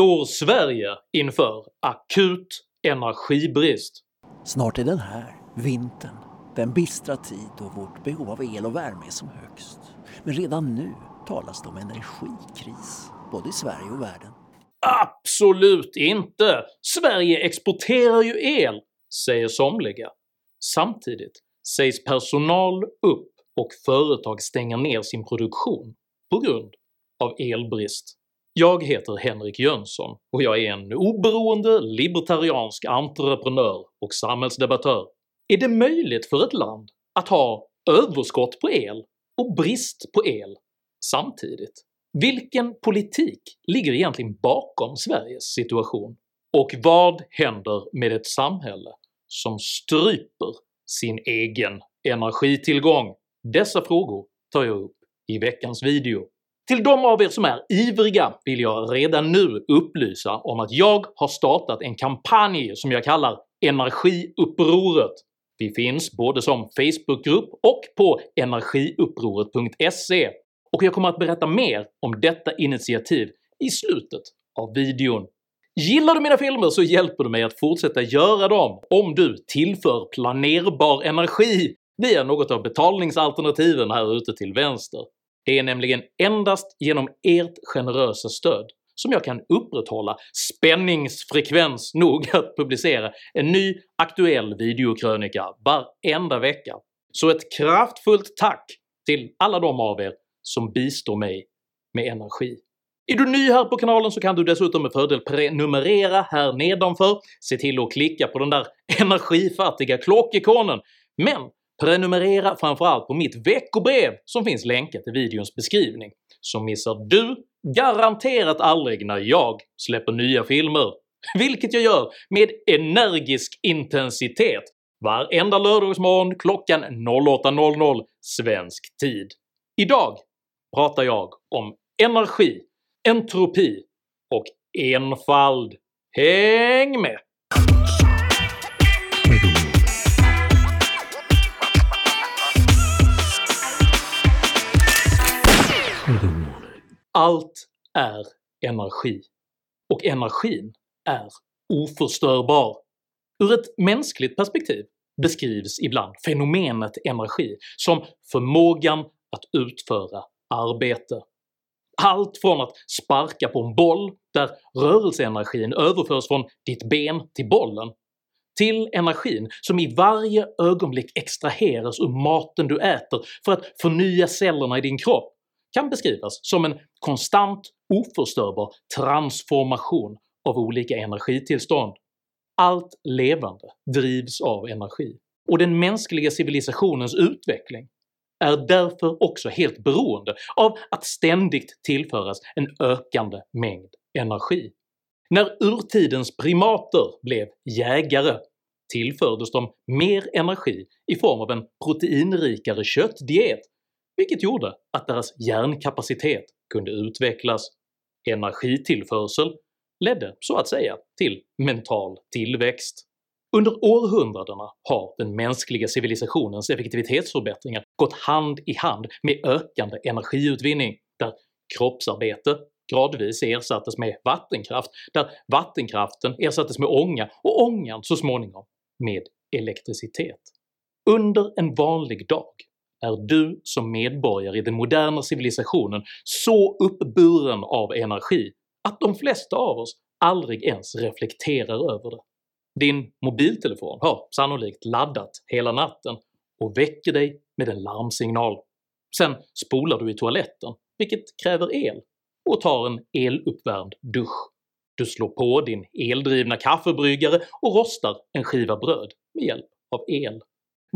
står Sverige inför akut energibrist. Snart är den här, vintern. Den bistra tid då vårt behov av el och värme är som högst. Men redan nu talas det om energikris, både i Sverige och världen. Absolut inte! Sverige exporterar ju el, säger somliga. Samtidigt sägs personal upp och företag stänga ner sin produktion på grund av elbrist. Jag heter Henrik Jönsson och jag är en oberoende libertariansk entreprenör och samhällsdebattör. Är det möjligt för ett land att ha överskott på el och brist på el samtidigt? Vilken politik ligger egentligen bakom Sveriges situation? Och vad händer med ett samhälle som stryper sin egen energitillgång? Dessa frågor tar jag upp i veckans video. Till de av er som är ivriga vill jag redan nu upplysa om att jag har startat en kampanj som jag kallar “Energiupproret”. Vi finns både som Facebookgrupp och på energiupproret.se och jag kommer att berätta mer om detta initiativ i slutet av videon. Gillar du mina filmer så hjälper du mig att fortsätta göra dem om du tillför planerbar energi via något av betalningsalternativen här ute till vänster. Det är nämligen endast genom ert generösa stöd som jag kan upprätthålla spänningsfrekvens nog att publicera en ny aktuell videokrönika varenda vecka. Så ett kraftfullt tack till alla de av er som bistår mig med energi. Är du ny här på kanalen så kan du dessutom med fördel prenumerera här nedanför, se till att klicka på den där energifattiga klockikonen, men prenumerera framförallt på mitt veckobrev som finns länkat i videons beskrivning, så missar du garanterat aldrig när jag släpper nya filmer, vilket jag gör med energisk intensitet varenda lördagsmorgon klockan 08.00 svensk tid. Idag pratar jag om energi, entropi och enfald. Häng med! Allt är energi, och energin är oförstörbar. Ur ett mänskligt perspektiv beskrivs ibland fenomenet energi som förmågan att utföra arbete. Allt från att sparka på en boll, där rörelseenergin överförs från ditt ben till bollen, till energin som i varje ögonblick extraheras ur maten du äter för att förnya cellerna i din kropp kan beskrivas som en konstant oförstörbar transformation av olika energitillstånd. Allt levande drivs av energi, och den mänskliga civilisationens utveckling är därför också helt beroende av att ständigt tillföras en ökande mängd energi. När urtidens primater blev jägare tillfördes de mer energi i form av en proteinrikare köttdiet vilket gjorde att deras hjärnkapacitet kunde utvecklas. Energitillförsel ledde så att säga till mental tillväxt. Under århundradena har den mänskliga civilisationens effektivitetsförbättringar gått hand i hand med ökande energiutvinning, där kroppsarbete gradvis ersattes med vattenkraft, där vattenkraften ersattes med ånga och ångan så småningom med elektricitet. Under en vanlig dag är du som medborgare i den moderna civilisationen så uppburen av energi att de flesta av oss aldrig ens reflekterar över det. Din mobiltelefon har sannolikt laddat hela natten och väcker dig med en larmsignal. Sen spolar du i toaletten, vilket kräver el, och tar en eluppvärmd dusch. Du slår på din eldrivna kaffebryggare och rostar en skiva bröd med hjälp av el.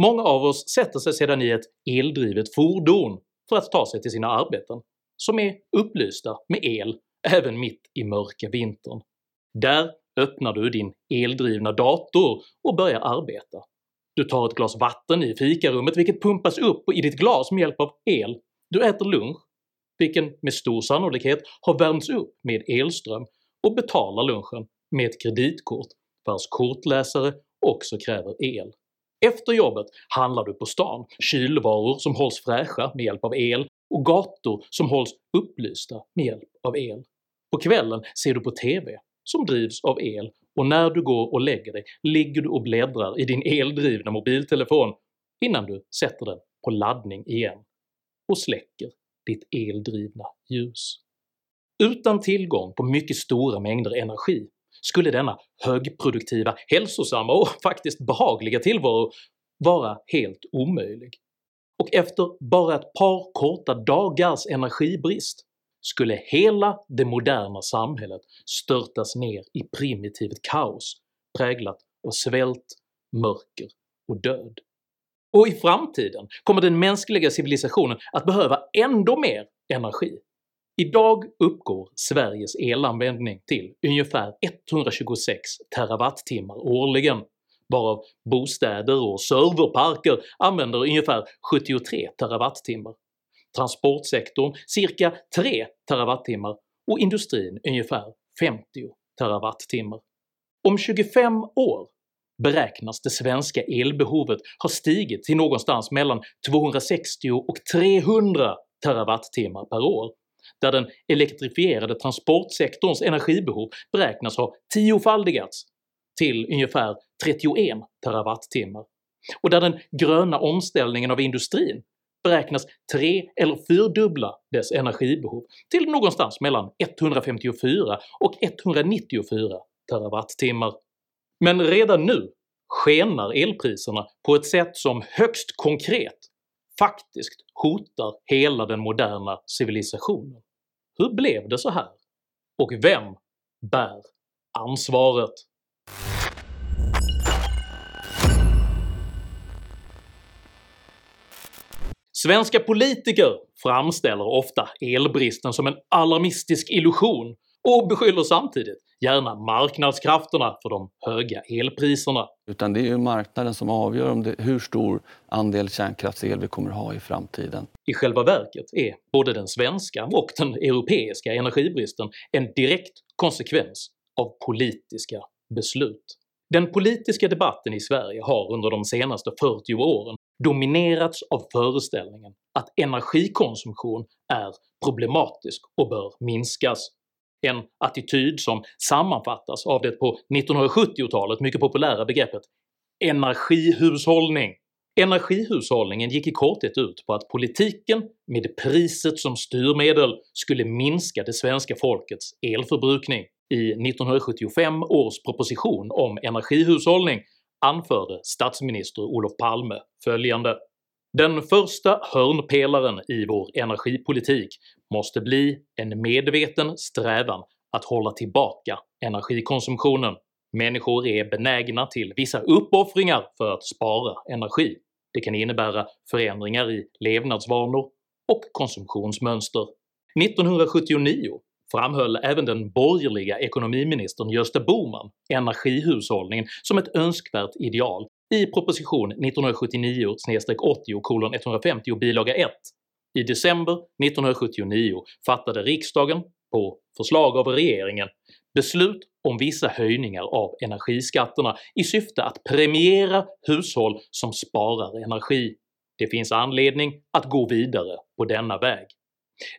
Många av oss sätter sig sedan i ett eldrivet fordon för att ta sig till sina arbeten, som är upplysta med el även mitt i mörka vintern. Där öppnar du din eldrivna dator och börjar arbeta. Du tar ett glas vatten i fikarummet vilket pumpas upp i ditt glas med hjälp av el. Du äter lunch, vilken med stor sannolikhet har värmts upp med elström och betalar lunchen med ett kreditkort vars kortläsare också kräver el. Efter jobbet handlar du på stan kylvaror som hålls fräscha med hjälp av el och gator som hålls upplysta med hjälp av el. På kvällen ser du på TV som drivs av el och när du går och lägger dig ligger du och bläddrar i din eldrivna mobiltelefon innan du sätter den på laddning igen och släcker ditt eldrivna ljus. Utan tillgång på mycket stora mängder energi skulle denna högproduktiva, hälsosamma och faktiskt behagliga tillvaro vara helt omöjlig, och efter bara ett par korta dagars energibrist skulle hela det moderna samhället störtas ner i primitivt kaos präglat av svält, mörker och död. Och i framtiden kommer den mänskliga civilisationen att behöva ändå mer energi. Idag uppgår Sveriges elanvändning till ungefär 126 terawattimmar årligen, varav bostäder och serverparker använder ungefär 73 terawattimmar, transportsektorn cirka 3 terawattimmar och industrin ungefär 50 terawattimmar. Om 25 år beräknas det svenska elbehovet ha stigit till någonstans mellan 260 och 300 terawattimmar per år, där den elektrifierade transportsektorns energibehov beräknas ha tiofaldigats till ungefär 31 terawattimmar och där den gröna omställningen av industrin beräknas tre eller fyrdubbla dess energibehov till någonstans mellan 154 och 194 terawattimmar. Men redan nu skenar elpriserna på ett sätt som högst konkret faktiskt hotar hela den moderna civilisationen. Hur blev det så här? Och vem bär ansvaret? Svenska politiker framställer ofta elbristen som en alarmistisk illusion och beskyller samtidigt gärna marknadskrafterna för de höga elpriserna. Utan det är ju marknaden som avgör om det, hur stor andel kärnkraftsel vi kommer ha i framtiden. I själva verket är både den svenska och den europeiska energibristen en direkt konsekvens av politiska beslut. Den politiska debatten i Sverige har under de senaste 40 åren dominerats av föreställningen att energikonsumtion är problematisk och bör minskas. En attityd som sammanfattas av det på 1970-talet mycket populära begreppet “energihushållning”. Energihushållningen gick i korthet ut på att politiken med priset som styrmedel skulle minska det svenska folkets elförbrukning. I 1975 års proposition om energihushållning anförde statsminister Olof Palme följande “Den första hörnpelaren i vår energipolitik måste bli en medveten strävan att hålla tillbaka energikonsumtionen. Människor är benägna till vissa uppoffringar för att spara energi. Det kan innebära förändringar i levnadsvanor och konsumtionsmönster. 1979 framhöll även den borgerliga ekonomiministern Gösta Bohman energihushållningen som ett önskvärt ideal i proposition 1979-80:150 bilaga 1. I december 1979 fattade riksdagen, på förslag av regeringen, beslut om vissa höjningar av energiskatterna i syfte att premiera hushåll som sparar energi. Det finns anledning att gå vidare på denna väg.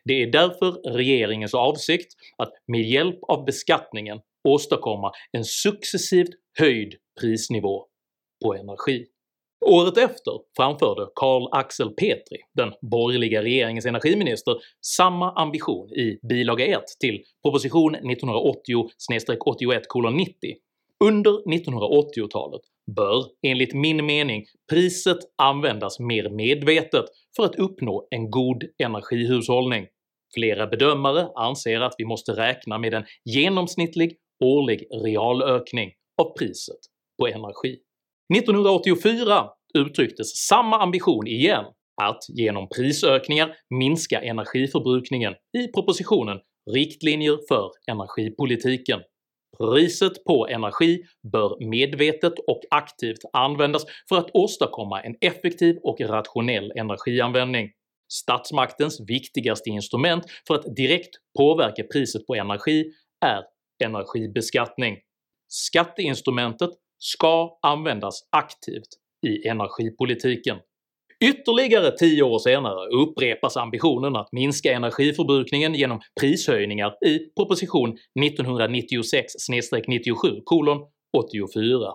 Det är därför regeringens avsikt att med hjälp av beskattningen åstadkomma en successivt höjd prisnivå på energi. Året efter framförde Carl Axel Petri, den borgerliga regeringens energiminister, samma ambition i bilaga 1 till proposition 1980-81:90. Under 1980-talet bör enligt min mening priset användas mer medvetet för att uppnå en god energihushållning. Flera bedömare anser att vi måste räkna med en genomsnittlig årlig realökning av priset på energi. 1984 uttrycktes samma ambition igen att genom prisökningar minska energiförbrukningen i propositionen “Riktlinjer för energipolitiken”. Priset på energi bör medvetet och aktivt användas för att åstadkomma en effektiv och rationell energianvändning. Statsmaktens viktigaste instrument för att direkt påverka priset på energi är energibeskattning. Skatteinstrumentet ska användas aktivt i energipolitiken. Ytterligare tio år senare upprepas ambitionen att minska energiförbrukningen genom prishöjningar i proposition 1996-97:84.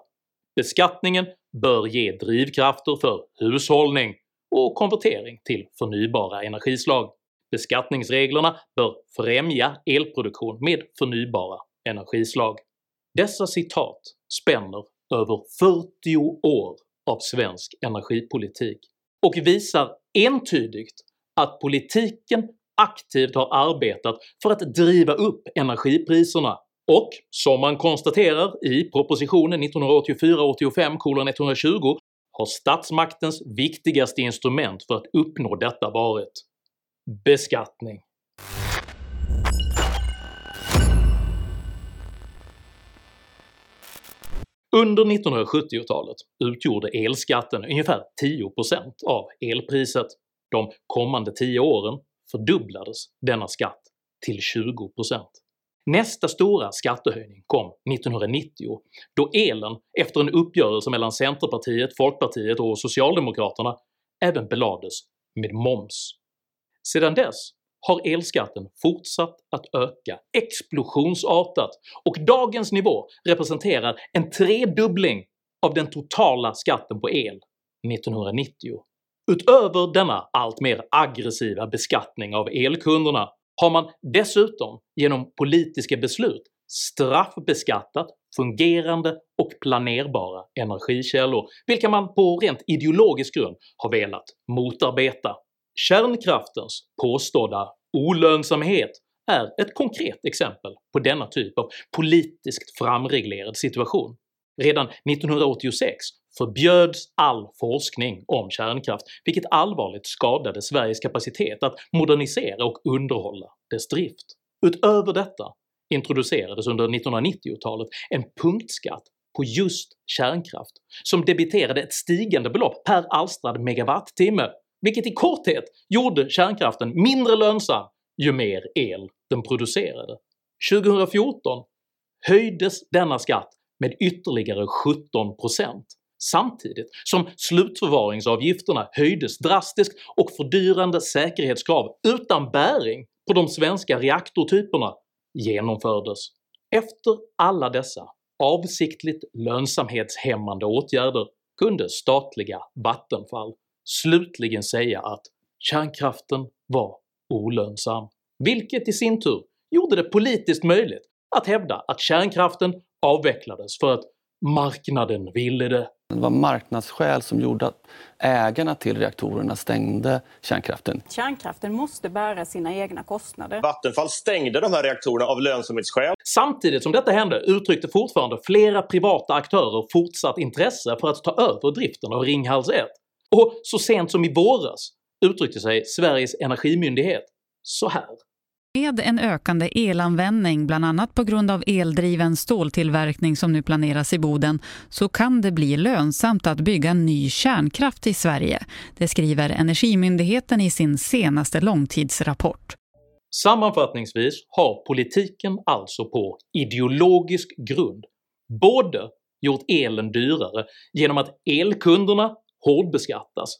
Beskattningen bör ge drivkrafter för hushållning och konvertering till förnybara energislag. Beskattningsreglerna bör främja elproduktion med förnybara energislag. Dessa citat spänner över 40 år av svensk energipolitik och visar entydigt att politiken aktivt har arbetat för att driva upp energipriserna och som man konstaterar i propositionen 1984-85:120 har statsmaktens viktigaste instrument för att uppnå detta varit beskattning. Under 1970-talet utgjorde elskatten ungefär 10% av elpriset. De kommande 10 åren fördubblades denna skatt till 20%. Nästa stora skattehöjning kom 1990 då elen efter en uppgörelse mellan Centerpartiet, Folkpartiet och Socialdemokraterna även belades med moms. Sedan dess har elskatten fortsatt att öka explosionsartat och dagens nivå representerar en tredubbling av den totala skatten på el 1990. Utöver denna allt mer aggressiva beskattning av elkunderna har man dessutom genom politiska beslut straffbeskattat fungerande och planerbara energikällor, vilka man på rent ideologisk grund har velat motarbeta. Kärnkraftens påstådda olönsamhet är ett konkret exempel på denna typ av politiskt framreglerad situation. Redan 1986 förbjöds all forskning om kärnkraft, vilket allvarligt skadade Sveriges kapacitet att modernisera och underhålla dess drift. Utöver detta introducerades under 1990-talet en punktskatt på just kärnkraft som debiterade ett stigande belopp per alstrad megawattimme, vilket i korthet gjorde kärnkraften mindre lönsam ju mer el den producerade. 2014 höjdes denna skatt med ytterligare 17% samtidigt som slutförvaringsavgifterna höjdes drastiskt och fördyrande säkerhetskrav utan bäring på de svenska reaktortyperna genomfördes. Efter alla dessa avsiktligt lönsamhetshämmande åtgärder kunde statliga Vattenfall slutligen säga att kärnkraften var olönsam, vilket i sin tur gjorde det politiskt möjligt att hävda att kärnkraften avvecklades för att marknaden ville det. Det var marknadsskäl som gjorde att ägarna till reaktorerna stängde kärnkraften. Kärnkraften måste bära sina egna kostnader. Vattenfall stängde de här reaktorerna av lönsamhetsskäl. Samtidigt som detta hände uttryckte fortfarande flera privata aktörer fortsatt intresse för att ta över driften av Ringhals 1, och så sent som i våras uttryckte sig Sveriges energimyndighet så här. Med en ökande elanvändning, bland annat på grund av eldriven ståltillverkning som nu planeras i Boden, så kan det bli lönsamt att bygga ny kärnkraft i Sverige. Det skriver Energimyndigheten i sin senaste långtidsrapport. Sammanfattningsvis har politiken alltså på ideologisk grund både gjort elen dyrare genom att elkunderna hårdbeskattas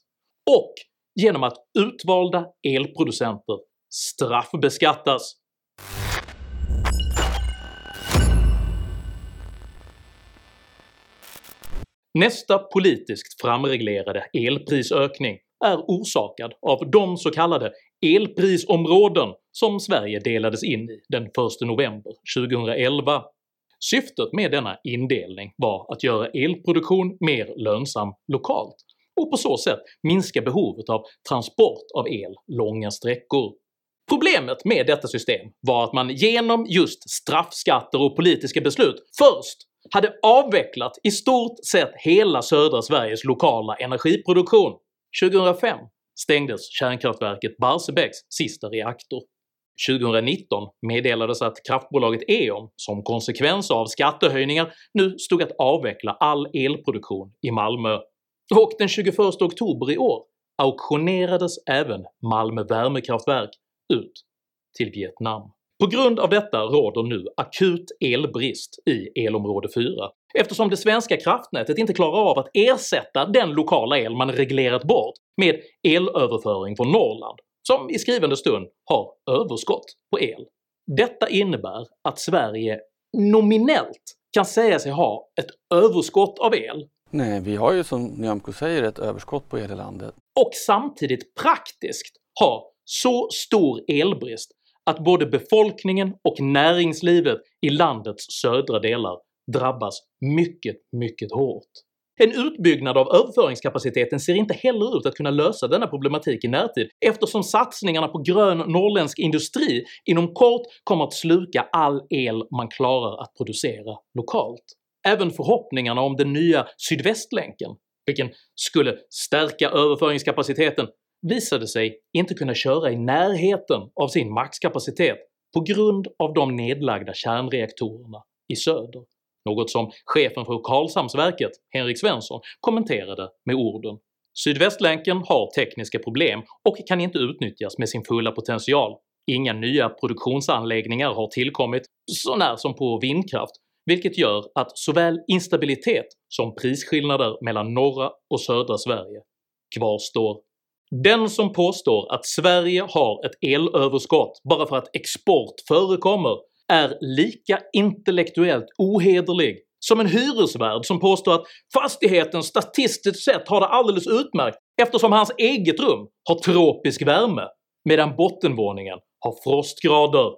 och genom att utvalda elproducenter straffbeskattas. Nästa politiskt framreglerade elprisökning är orsakad av de så kallade elprisområden som Sverige delades in i den 1 november 2011. Syftet med denna indelning var att göra elproduktion mer lönsam lokalt och på så sätt minska behovet av transport av el långa sträckor. Problemet med detta system var att man genom just straffskatter och politiska beslut först hade avvecklat i stort sett hela södra Sveriges lokala energiproduktion. 2005 stängdes kärnkraftverket Barsebäcks sista reaktor. 2019 meddelades att kraftbolaget E.ON som konsekvens av skattehöjningar nu stod att avveckla all elproduktion i Malmö, och den 21 oktober i år auktionerades även Malmö värmekraftverk ut till Vietnam. På grund av detta råder nu akut elbrist i elområde 4, eftersom det svenska kraftnätet inte klarar av att ersätta den lokala el man reglerat bort med elöverföring från Norrland, som i skrivande stund har överskott på el. Detta innebär att Sverige nominellt kan säga sig ha ett överskott av el Nej, vi har ju som Nyamko säger ett överskott på el i landet. och samtidigt praktiskt ha så stor elbrist att både befolkningen och näringslivet i landets södra delar drabbas mycket, mycket hårt. En utbyggnad av överföringskapaciteten ser inte heller ut att kunna lösa denna problematik i närtid eftersom satsningarna på grön norrländsk industri inom kort kommer att sluka all el man klarar att producera lokalt. Även förhoppningarna om den nya Sydvästlänken, vilken skulle stärka överföringskapaciteten, visade sig inte kunna köra i närheten av sin maxkapacitet på grund av de nedlagda kärnreaktorerna i söder, något som chefen för Karlshamnsverket, Henrik Svensson, kommenterade med orden “Sydvästlänken har tekniska problem och kan inte utnyttjas med sin fulla potential. Inga nya produktionsanläggningar har tillkommit, sånär som på vindkraft, vilket gör att såväl instabilitet som prisskillnader mellan norra och södra Sverige kvarstår. Den som påstår att Sverige har ett elöverskott bara för att export förekommer är lika intellektuellt ohederlig som en hyresvärd som påstår att fastigheten statistiskt sett har det alldeles utmärkt eftersom hans eget rum har tropisk värme medan bottenvåningen har frostgrader.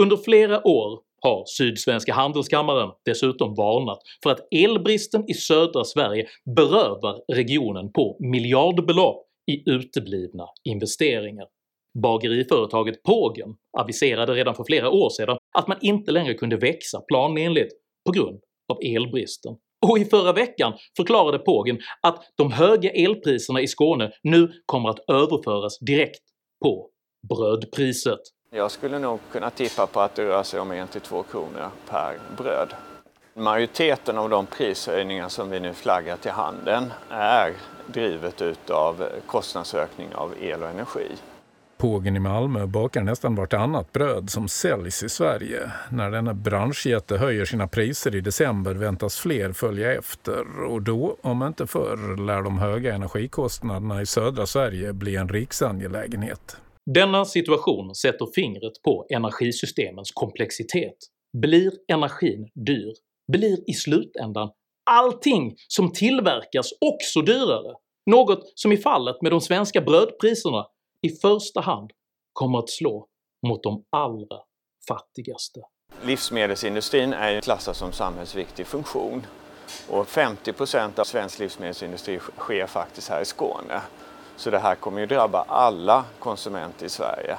Under flera år har Sydsvenska Handelskammaren dessutom varnat för att elbristen i södra Sverige berövar regionen på miljardbelopp i uteblivna investeringar. Bageriföretaget Pågen aviserade redan för flera år sedan att man inte längre kunde växa planenligt på grund av elbristen. Och i förra veckan förklarade Pågen att de höga elpriserna i Skåne nu kommer att överföras direkt på brödpriset. Jag skulle nog kunna tippa på att det rör sig om 1-2 kronor per bröd. Majoriteten av de prishöjningar som vi nu flaggar till handeln är drivet utav kostnadsökning av el och energi. Pågen i Malmö bakar nästan vartannat bröd som säljs i Sverige. När denna branschjätte höjer sina priser i december väntas fler följa efter och då, om inte förr, lär de höga energikostnaderna i södra Sverige bli en riksangelägenhet. Denna situation sätter fingret på energisystemens komplexitet. Blir energin dyr blir i slutändan allting som tillverkas också dyrare, något som i fallet med de svenska brödpriserna i första hand kommer att slå mot de allra fattigaste. Livsmedelsindustrin är ju klassad som samhällsviktig funktion och 50% av svensk livsmedelsindustri sker faktiskt här i Skåne. Så det här kommer ju drabba alla konsumenter i Sverige.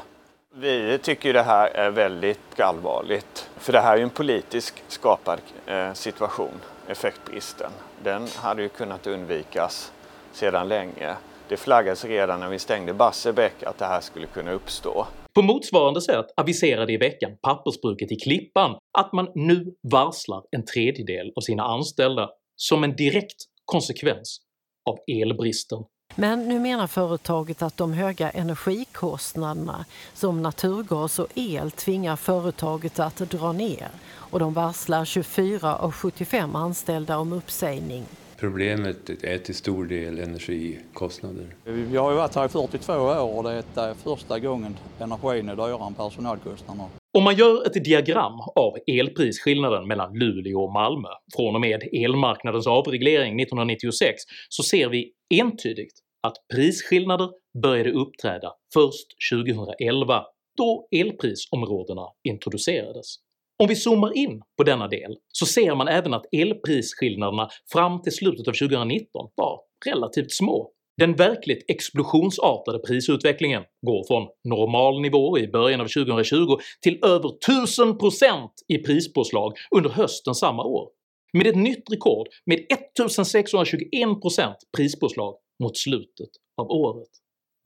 Vi tycker det här är väldigt allvarligt, för det här är ju en politisk skapad eh, situation, effektbristen. Den hade ju kunnat undvikas sedan länge. Det flaggades redan när vi stängde Barsebäck att det här skulle kunna uppstå. På motsvarande sätt aviserade i veckan pappersbruket i Klippan att man nu varslar en tredjedel av sina anställda som en direkt konsekvens av elbristen. Men nu menar företaget att de höga energikostnaderna som naturgas och el tvingar företaget att dra ner och de varslar 24 av 75 anställda om uppsägning. Problemet är till stor del energikostnader. Vi har ju varit här i 42 år och det är första gången energin är dyrare än personalkostnaderna. Om man gör ett diagram av elprisskillnaden mellan Luleå och Malmö från och med elmarknadens avreglering 1996 så ser vi entydigt att prisskillnader började uppträda först 2011 då elprisområdena introducerades. Om vi zoomar in på denna del så ser man även att elprisskillnaderna fram till slutet av 2019 var relativt små. Den verkligt explosionsartade prisutvecklingen går från normalnivå i början av 2020 till över 1000% i prispåslag under hösten samma år, med ett nytt rekord med 1621% prispåslag mot slutet av året.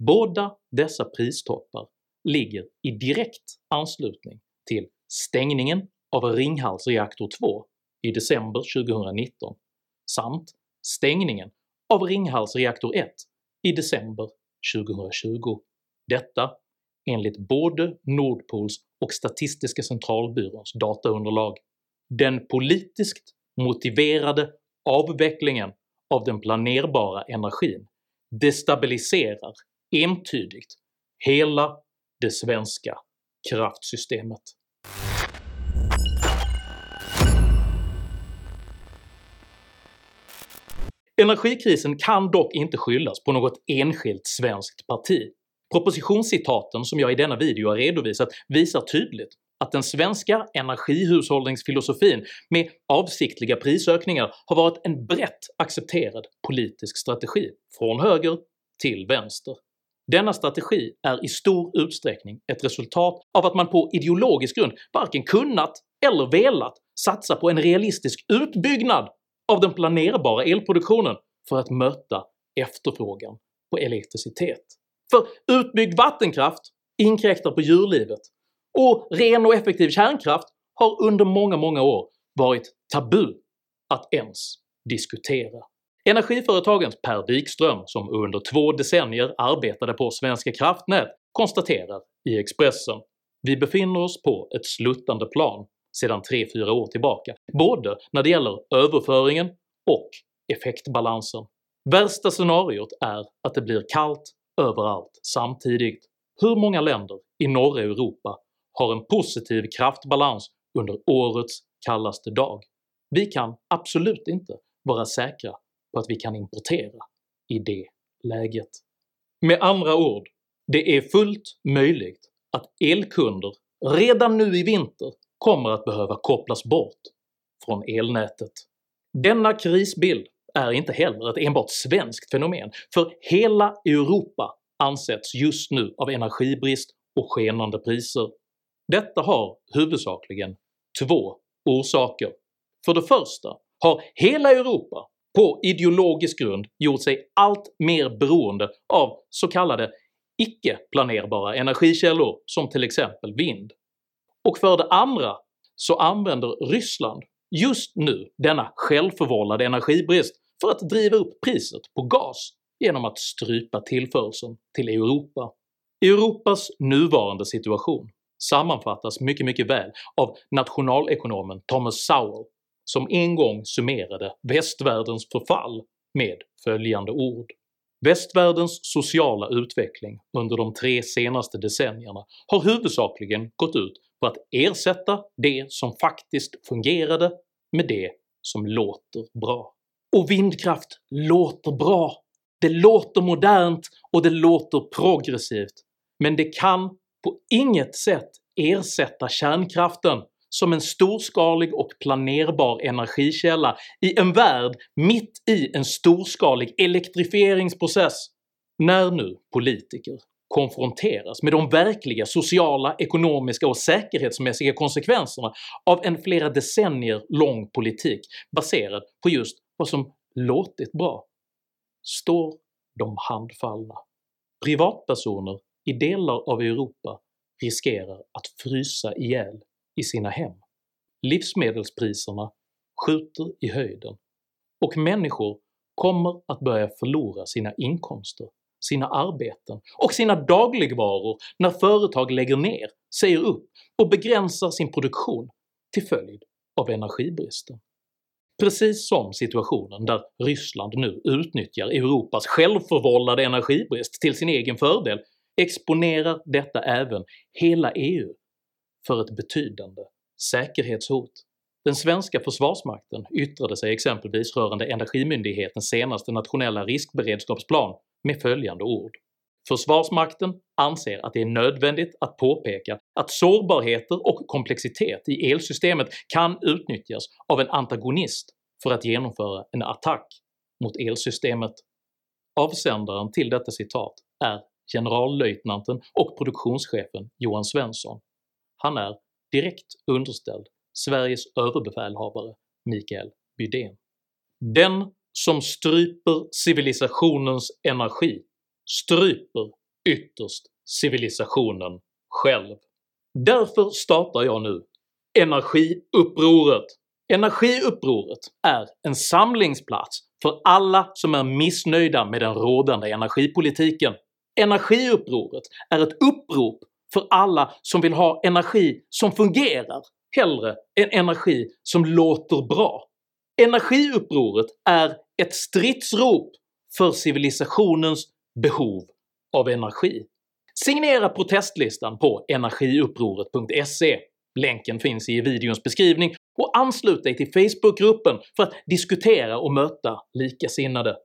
Båda dessa pristoppar ligger i direkt anslutning till stängningen av Ringhals reaktor 2 i december 2019 samt stängningen av Ringhals reaktor 1 i december 2020. Detta enligt både Nordpols och Statistiska centralbyråns dataunderlag. Den politiskt motiverade avvecklingen av den planerbara energin destabiliserar entydigt hela det svenska kraftsystemet. Energikrisen kan dock inte skyllas på något enskilt svenskt parti. Propositionscitaten som jag i denna video har redovisat visar tydligt att den svenska energihushållningsfilosofin med avsiktliga prisökningar har varit en brett accepterad politisk strategi från höger till vänster. Denna strategi är i stor utsträckning ett resultat av att man på ideologisk grund varken kunnat eller velat satsa på en realistisk utbyggnad av den planerbara elproduktionen för att möta efterfrågan på elektricitet. För utbyggd vattenkraft inkräktar på djurlivet och ren och effektiv kärnkraft har under många, många år varit tabu att ens diskutera. Energiföretagens Per Wikström, som under två decennier arbetade på Svenska kraftnät, konstaterar i Expressen “Vi befinner oss på ett sluttande plan sedan 3-4 år tillbaka, både när det gäller överföringen och effektbalansen. Värsta scenariot är att det blir kallt överallt samtidigt. Hur många länder i norra Europa har en positiv kraftbalans under årets kallaste dag? Vi kan absolut inte vara säkra på att vi kan importera i det läget. Med andra ord, det är fullt möjligt att elkunder redan nu i vinter kommer att behöva kopplas bort från elnätet. Denna krisbild är inte heller ett enbart svenskt fenomen, för hela Europa ansätts just nu av energibrist och skenande priser. Detta har huvudsakligen två orsaker. För det första har hela Europa på ideologisk grund gjort sig allt mer beroende av så kallade icke-planerbara energikällor som till exempel vind. Och för det andra så använder Ryssland just nu denna självförvållade energibrist för att driva upp priset på gas genom att strypa tillförseln till Europa. Europas nuvarande situation sammanfattas mycket mycket väl av nationalekonomen Thomas Sowell som en gång summerade västvärldens förfall med följande ord. “Västvärldens sociala utveckling under de tre senaste decennierna har huvudsakligen gått ut på att ersätta det som faktiskt fungerade med det som låter bra. Och vindkraft låter bra, det låter modernt och det låter progressivt, men det kan på inget sätt ersätta kärnkraften som en storskalig och planerbar energikälla i en värld mitt i en storskalig elektrifieringsprocess. När nu politiker konfronteras med de verkliga sociala, ekonomiska och säkerhetsmässiga konsekvenserna av en flera decennier lång politik baserad på just vad som låtit bra, står de handfallna. Privatpersoner i delar av Europa riskerar att frysa ihjäl i sina hem. Livsmedelspriserna skjuter i höjden och människor kommer att börja förlora sina inkomster, sina arbeten och sina dagligvaror när företag lägger ner, säger upp och begränsar sin produktion till följd av energibristen. Precis som situationen där Ryssland nu utnyttjar Europas självförvållade energibrist till sin egen fördel exponerar detta även hela EU för ett betydande säkerhetshot. Den svenska försvarsmakten yttrade sig exempelvis rörande Energimyndighetens senaste nationella riskberedskapsplan med följande ord “Försvarsmakten anser att det är nödvändigt att påpeka att sårbarheter och komplexitet i elsystemet kan utnyttjas av en antagonist för att genomföra en attack mot elsystemet.” Avsändaren till detta citat är generallöjtnanten och produktionschefen Johan Svensson. Han är direkt underställd Sveriges överbefälhavare Mikael Bydén. Den som stryper civilisationens energi stryper ytterst civilisationen själv. Därför startar jag nu Energiupproret. Energiupproret är en samlingsplats för alla som är missnöjda med den rådande energipolitiken. Energiupproret är ett upprop för alla som vill ha energi som fungerar hellre än energi som låter bra. Energiupproret är ett stridsrop för civilisationens behov av energi. Signera protestlistan på energiupproret.se, länken finns i videons beskrivning, och anslut dig till Facebookgruppen för att diskutera och möta likasinnade.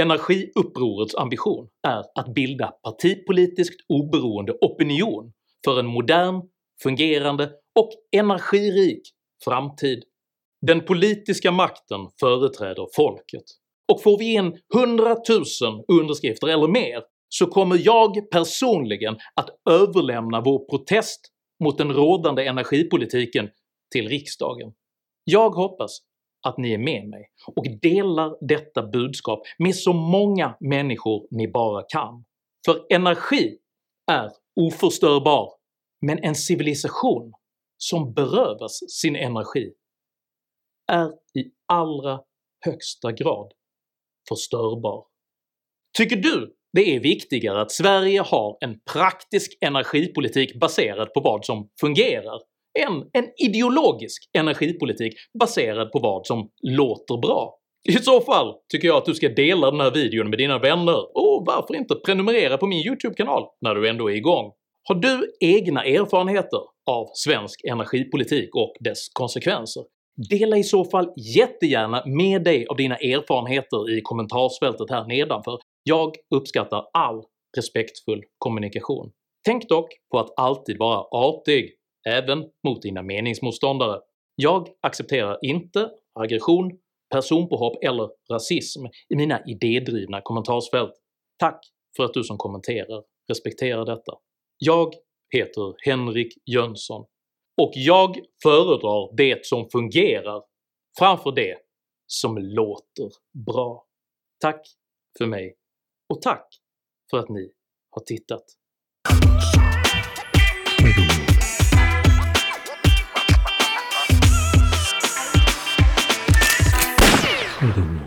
Energiupprorets ambition är att bilda partipolitiskt oberoende opinion för en modern, fungerande och energirik framtid. Den politiska makten företräder folket, och får vi in 100 000 underskrifter eller mer så kommer jag personligen att överlämna vår protest mot den rådande energipolitiken till riksdagen. Jag hoppas att ni är med mig och delar detta budskap med så många människor ni bara kan. För energi är oförstörbar, men en civilisation som berövas sin energi är i allra högsta grad förstörbar. Tycker du det är viktigare att Sverige har en praktisk energipolitik baserad på vad som fungerar än en ideologisk energipolitik baserad på vad som låter bra. I så fall tycker jag att du ska dela den här videon med dina vänner, och varför inte prenumerera på min YouTube-kanal när du ändå är igång. Har du egna erfarenheter av svensk energipolitik och dess konsekvenser? Dela i så fall jättegärna med dig av dina erfarenheter i kommentarsfältet här nedanför. Jag uppskattar all respektfull kommunikation. Tänk dock på att alltid vara artig, även mot dina meningsmotståndare. Jag accepterar inte aggression, personpåhopp eller rasism i mina idédrivna kommentarsfält. Tack för att du som kommenterar respekterar detta. Jag heter Henrik Jönsson och jag föredrar det som fungerar framför det som låter bra. Tack för mig och tack för att ni har tittat. 해야 되고요.